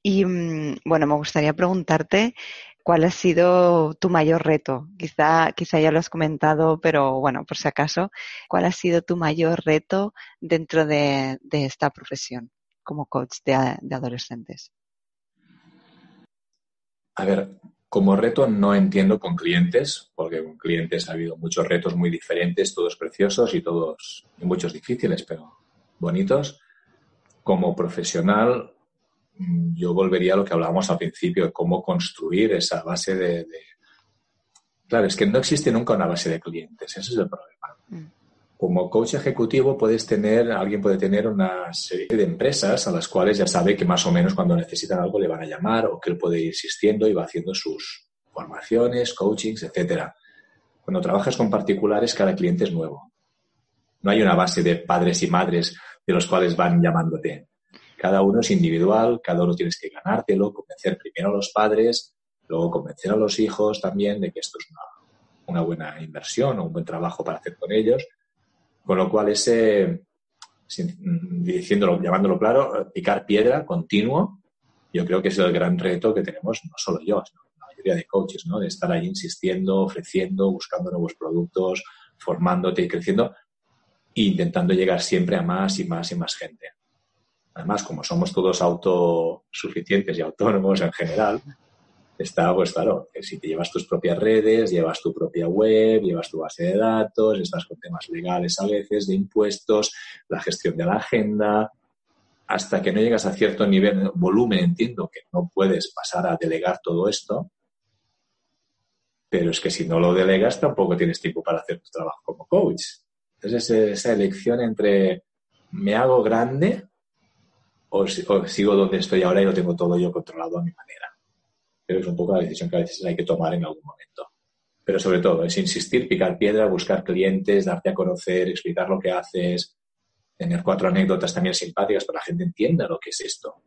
Y mm, bueno, me gustaría preguntarte ¿Cuál ha sido tu mayor reto? Quizá, quizá ya lo has comentado, pero bueno, por si acaso, ¿cuál ha sido tu mayor reto dentro de, esta profesión como coach de, adolescentes? A ver, como reto no entiendo con clientes, porque con clientes ha habido muchos retos muy diferentes, todos preciosos y todos y muchos difíciles, pero bonitos. Como profesional, yo volvería a lo que hablábamos al principio, de cómo construir esa base de, Claro, es que no existe nunca una base de clientes, ese es el problema. Mm. Como coach ejecutivo puedes tener, alguien puede tener una serie de empresas a las cuales ya sabe que más o menos cuando necesitan algo le van a llamar o que él puede ir insistiendo y va haciendo sus formaciones, coachings, etcétera. Cuando trabajas con particulares, cada cliente es nuevo. No hay una base de padres y madres de los cuales van llamándote. Cada uno es individual, cada uno tienes que ganártelo, convencer primero a los padres, luego convencer a los hijos también de que esto es una, buena inversión o un buen trabajo para hacer con ellos. Con lo cual, ese, diciéndolo, llamándolo claro, picar piedra continuo, yo creo que es el gran reto que tenemos, no solo yo, sino la mayoría de coaches, ¿no? De estar ahí insistiendo, ofreciendo, buscando nuevos productos, formándote y creciendo, e intentando llegar siempre a más y más y más gente. Además, como somos todos autosuficientes y autónomos en general, está, pues claro, si te llevas tus propias redes, llevas tu propia web, llevas tu base de datos, estás con temas legales a veces, de impuestos, la gestión de la agenda, hasta que no llegas a cierto nivel, volumen, entiendo que no puedes pasar a delegar todo esto, pero es que si no lo delegas tampoco tienes tiempo para hacer tu trabajo como coach. Entonces, esa elección entre me hago grande o, sigo donde estoy ahora y lo tengo todo yo controlado a mi manera. Pero es un poco la decisión que a veces hay que tomar en algún momento. Pero sobre todo es insistir, picar piedra, buscar clientes, darte a conocer, explicar lo que haces, tener cuatro anécdotas también simpáticas para que la gente entienda lo que es esto.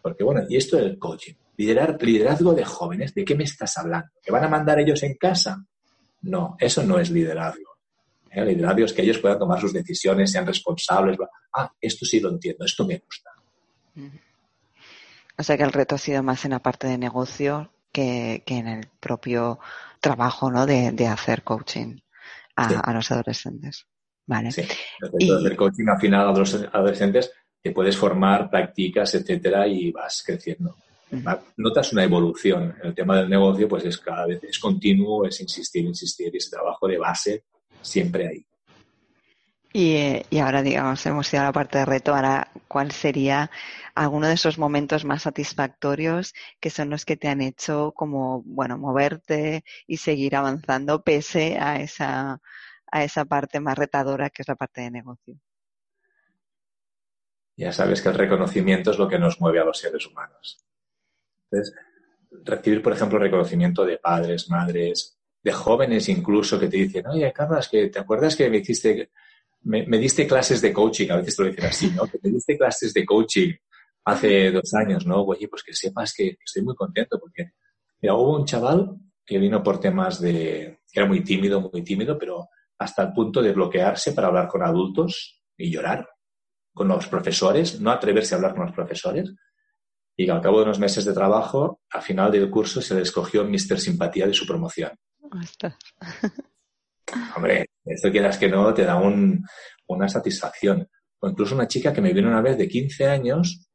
Porque bueno, y esto del coaching, liderar, liderazgo de jóvenes, ¿de qué me estás hablando? ¿Que van a mandar ellos en casa? No, eso no es liderazgo. ¿Eh? Liderazgo es que ellos puedan tomar sus decisiones, sean responsables. Ah, esto sí lo entiendo, esto me gusta. O sea que el reto ha sido más en la parte de negocio que, en el propio trabajo ¿no? de, hacer coaching a, los adolescentes. Vale. Sí, el hacer coaching al final a los adolescentes que puedes formar, practicas, etcétera, y vas creciendo. Notas una evolución. En el tema del negocio, pues es cada vez es continuo, es insistir, insistir, y ese trabajo de base siempre ahí. Y, y, ahora, digamos, hemos ido a la parte de reto. Ahora, ¿cuál sería alguno de esos momentos más satisfactorios que son los que te han hecho como, bueno, moverte y seguir avanzando pese a esa, a esa parte más retadora que es la parte de negocio? Ya sabes que el reconocimiento es lo que nos mueve a los seres humanos. Entonces, recibir, por ejemplo, reconocimiento de padres, madres, de jóvenes incluso que te dicen, oye, Carlos, que te acuerdas que me hiciste, me, diste clases de coaching, a veces te lo dicen así, ¿no? Que me diste clases de coaching hace dos años, ¿no? Oye, pues que sepas que estoy muy contento porque, mira, hubo un chaval que vino por temas de, que era muy tímido, muy tímido, pero hasta el punto de bloquearse para hablar con adultos y llorar con los profesores, no atreverse a hablar con los profesores. Y al cabo de unos meses de trabajo, al final del curso se le escogió Mister Simpatía de su promoción. Hombre, esto quieras que no, te da un, una satisfacción. O incluso una chica que me vino una vez de 15 años,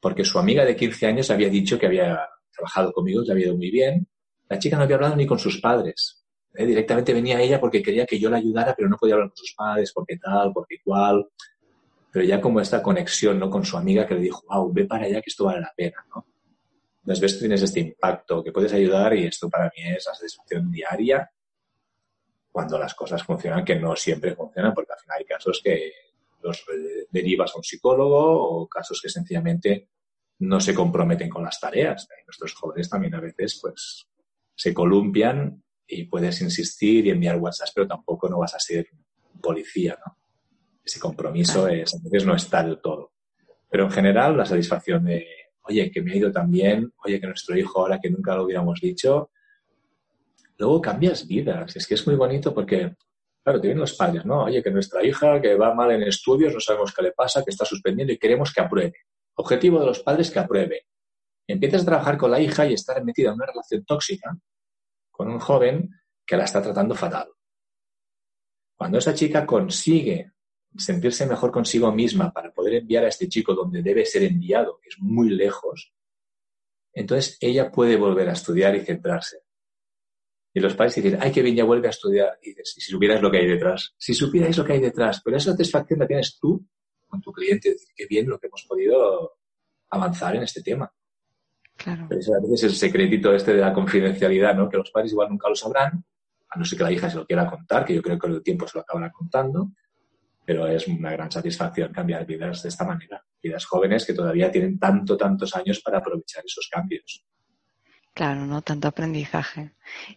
porque su amiga de 15 años había dicho que había trabajado conmigo, que había ido muy bien. La chica no había hablado ni con sus padres. ¿eh? Directamente venía ella porque quería que yo la ayudara, pero no podía hablar con sus padres, porque tal, porque cual pero ya como esta conexión ¿no? con su amiga que le dijo, wow, ve para allá que esto vale la pena. ¿no? Entonces ves tienes este impacto, que puedes ayudar y esto para mí es la satisfacción diaria cuando las cosas funcionan, que no siempre funcionan, porque al final hay casos que los derivas a un psicólogo o casos que sencillamente no se comprometen con las tareas. nuestros jóvenes también a veces pues se columpian y puedes insistir y enviar WhatsApp, pero tampoco no vas a ser policía, ¿no? ese compromiso es, a veces no está del todo. Pero en general, la satisfacción de, oye, que me ha ido tan bien, oye, que nuestro hijo ahora que nunca lo hubiéramos dicho, luego cambias vidas. Es que es muy bonito porque, claro, te vienen los padres, ¿no? Oye, que nuestra hija que va mal en estudios, no sabemos qué le pasa, que está suspendiendo y queremos que apruebe. Objetivo de los padres que apruebe. Empiezas a trabajar con la hija y estar metida en una relación tóxica con un joven que la está tratando fatal. Cuando esa chica consigue sentirse mejor consigo misma para poder enviar a este chico donde debe ser enviado, que es muy lejos, entonces ella puede volver a estudiar y centrarse. Y los padres dicen, ay, que bien, ya vuelve a estudiar. Y dices, si supieras lo que hay detrás, si supierais lo que hay detrás, pero esa satisfacción la tienes tú con tu cliente, decir, qué bien lo que hemos podido avanzar en este tema. Claro. Pero eso a veces es el secretito este de la confidencialidad, ¿no? Que los padres igual nunca lo sabrán, a no ser que la hija se lo quiera contar, que yo creo que con el tiempo se lo acabará contando, pero es una gran satisfacción cambiar vidas de esta manera. Vidas jóvenes que todavía tienen tanto, tantos años para aprovechar esos cambios. Claro, ¿no? Tanto aprendizaje.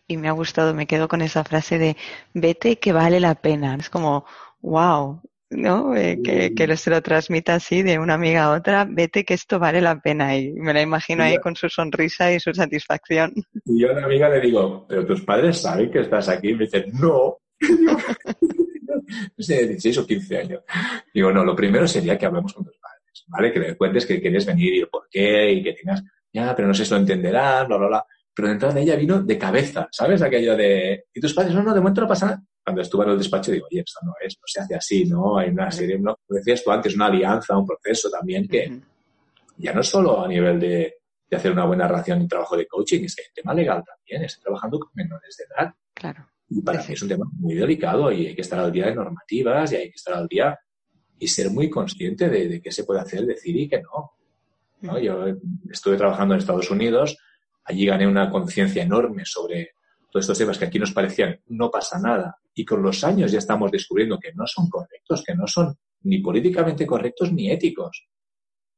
Y me ha gustado, me quedo con esa frase de vete que vale la pena. Es como, wow, ¿no? Eh, que, que se lo transmita así de una amiga a otra, vete que esto vale la pena. Y me la imagino ahí con su sonrisa y su satisfacción. Y yo a una amiga le digo, pero tus padres saben que estás aquí. Y me dicen, no. de 16 o 15 años. Digo, no, lo primero sería que hablemos con tus padres, ¿vale? Que le cuentes que quieres venir y el por qué y que tengas, ya, pero no sé si lo entenderán, bla, bla, bla. Pero de entrada ella vino de cabeza, ¿sabes? Aquello de, ¿y tus padres? No, no, de momento no pasa nada. Cuando estuve en el despacho digo, oye, esto no es, no se hace así, ¿no? Hay una serie, ¿no? Como decías tú antes, una alianza, un proceso también que ya no solo a nivel de de hacer una buena relación y trabajo de coaching es que el tema legal también, estoy trabajando con menores de edad. Claro. Y para mí es un tema muy delicado y hay que estar al día de normativas y hay que estar al día y ser muy consciente de, qué se puede hacer, decir y qué no. ¿No? Yo estuve trabajando en Estados Unidos, allí gané una conciencia enorme sobre todos estos temas que aquí nos parecían no pasa nada y con los años ya estamos descubriendo que no son correctos, que no son ni políticamente correctos ni éticos.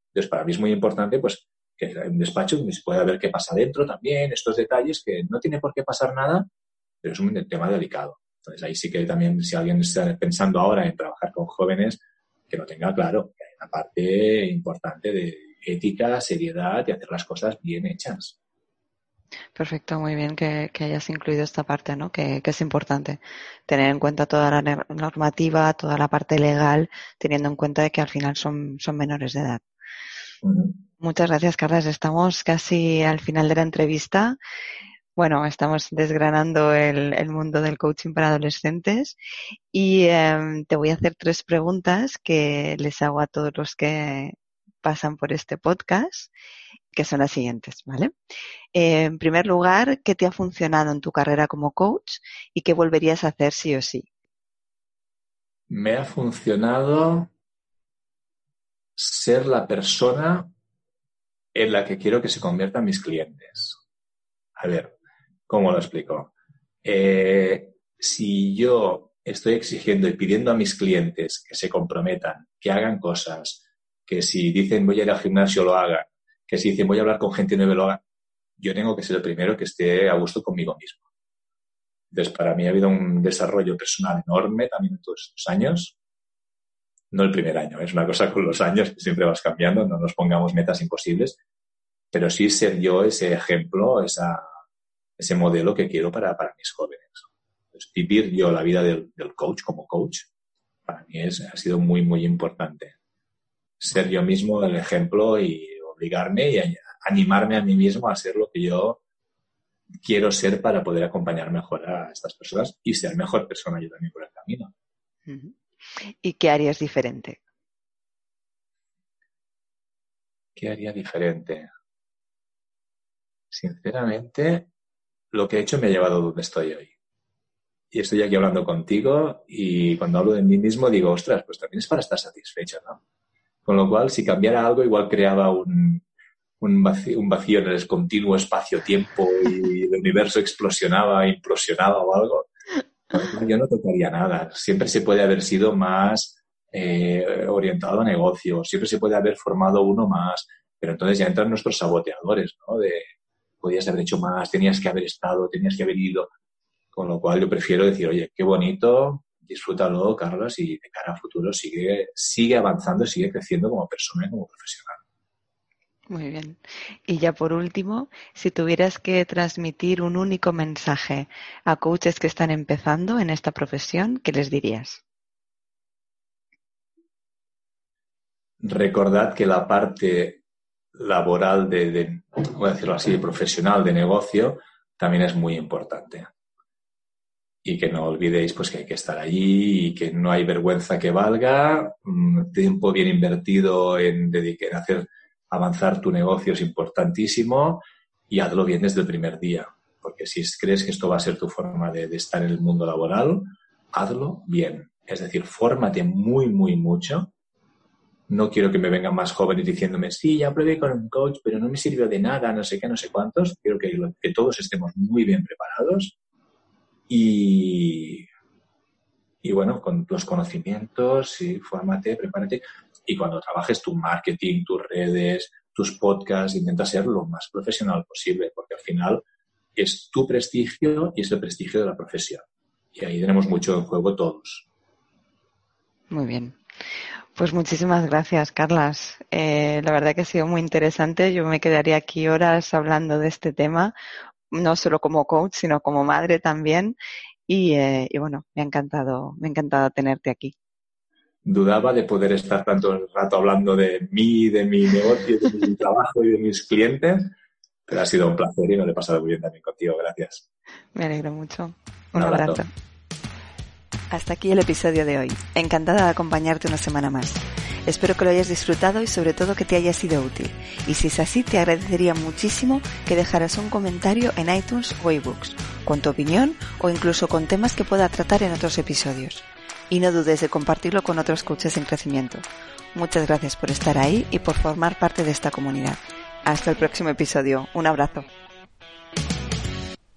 Entonces, para mí es muy importante pues que en despacho se pueda ver qué pasa dentro también, estos detalles que no tiene por qué pasar nada, pero es un tema delicado. Entonces, ahí sí que también, si alguien está pensando ahora en trabajar con jóvenes, que lo tenga claro, que hay una parte importante de ética, seriedad y hacer las cosas bien hechas. Perfecto, muy bien que, hayas incluido esta parte, ¿no? Que, es importante tener en cuenta toda la normativa, toda la parte legal, teniendo en cuenta de que al final son, son menores de edad. Muchas gracias, Carlos. Estamos casi al final de la entrevista. Bueno, estamos desgranando el, mundo del coaching para adolescentes y em, te voy a hacer tres preguntas que les hago a todos los que pasan por este podcast, que son las siguientes, ¿vale? en primer lugar, ¿qué te ha funcionado en tu carrera como coach y qué volverías a hacer sí o sí? Me ha funcionado ser la persona en la que quiero que se conviertan mis clientes. A ver, ¿cómo lo explico? Eh, si yo estoy exigiendo y pidiendo a mis clientes que se comprometan, que hagan cosas, que si dicen voy a ir al gimnasio lo hagan, que si dicen voy a hablar con gente nueva lo hagan, yo tengo que ser el primero que esté a gusto conmigo mismo. Entonces, para mí ha habido un desarrollo personal enorme también en todos estos años. No el primer año, es una cosa con los años que siempre vas cambiando, no nos pongamos metas imposibles, pero sí ser yo ese ejemplo, esa, ese modelo que quiero para, para mis jóvenes. Entonces, vivir yo la vida del, del, coach como coach, para mí es, ha sido muy, muy importante. Ser yo mismo el ejemplo y obligarme y animarme a mí mismo a ser lo que yo quiero ser para poder acompañar mejor a estas personas y ser mejor persona yo también por el camino. ¿Y qué harías diferente? ¿Qué haría diferente? Sinceramente, lo que he hecho me ha llevado donde estoy hoy. Y estoy aquí hablando contigo y cuando hablo de mí mismo digo, ostras, pues también es para estar satisfecho, ¿no? Con lo cual, si cambiara algo, igual creaba un, un vacío, en el continuo espacio-tiempo y el universo explosionaba, implosionaba o algo, yo no tocaría nada. Siempre se puede haber sido más eh, orientado a negocio, siempre se puede haber formado uno más, pero entonces ya entran nuestros saboteadores, ¿no? De podías haber hecho más, tenías que haber estado, tenías que haber ido. Con lo cual yo prefiero decir, oye, qué bonito, disfrútalo, Carlos, y de cara a futuro sigue, sigue avanzando, sigue creciendo como persona y como profesional. Muy bien. Y ya por último, si tuvieras que transmitir un único mensaje a coaches que están empezando en esta profesión, ¿qué les dirías? Recordad que la parte laboral de, voy a decirlo así, profesional de negocio, también es muy importante. Y que no olvidéis pues que hay que estar allí y que no hay vergüenza que valga, mm, tiempo bien invertido en, dedicar, en hacer avanzar tu negocio es importantísimo y hazlo bien desde el primer día. Porque si crees que esto va a ser tu forma de, estar en el mundo laboral, hazlo bien. Es decir, fórmate muy, muy mucho. No quiero que me vengan más jóvenes diciéndome, sí, ya probé con un coach, pero no me sirvió de nada, no sé qué, no sé cuántos. Quiero que, que todos estemos muy bien preparados y, y bueno, con los conocimientos, sí, fórmate, prepárate y cuando trabajes tu marketing, tus redes, tus podcasts, intenta ser lo más profesional posible, porque al final es tu prestigio y es el prestigio de la profesión. Y ahí tenemos mucho en juego todos. Muy bien. Pues muchísimas gracias, Carlas. Eh, la verdad que ha sido muy interesante. Yo me quedaría aquí horas hablando de este tema, no solo como coach, sino como madre también. Y, eh, y bueno, me ha encantado, me ha encantado tenerte aquí dudaba de poder estar tanto rato hablando de mí, de mi negocio, de mi trabajo y de mis clientes, pero ha sido un placer y me lo he pasado muy bien también contigo. Gracias. Me alegro mucho. Un, abrazo. abrazo. Hasta aquí el episodio de hoy. Encantada de acompañarte una semana más. Espero que lo hayas disfrutado y sobre todo que te haya sido útil. Y si es así, te agradecería muchísimo que dejaras un comentario en iTunes o iBooks, con tu opinión o incluso con temas que pueda tratar en otros episodios. Y no dudes de compartirlo con otros coaches en crecimiento. Muchas gracias por estar ahí y por formar parte de esta comunidad. Hasta el próximo episodio. Un abrazo.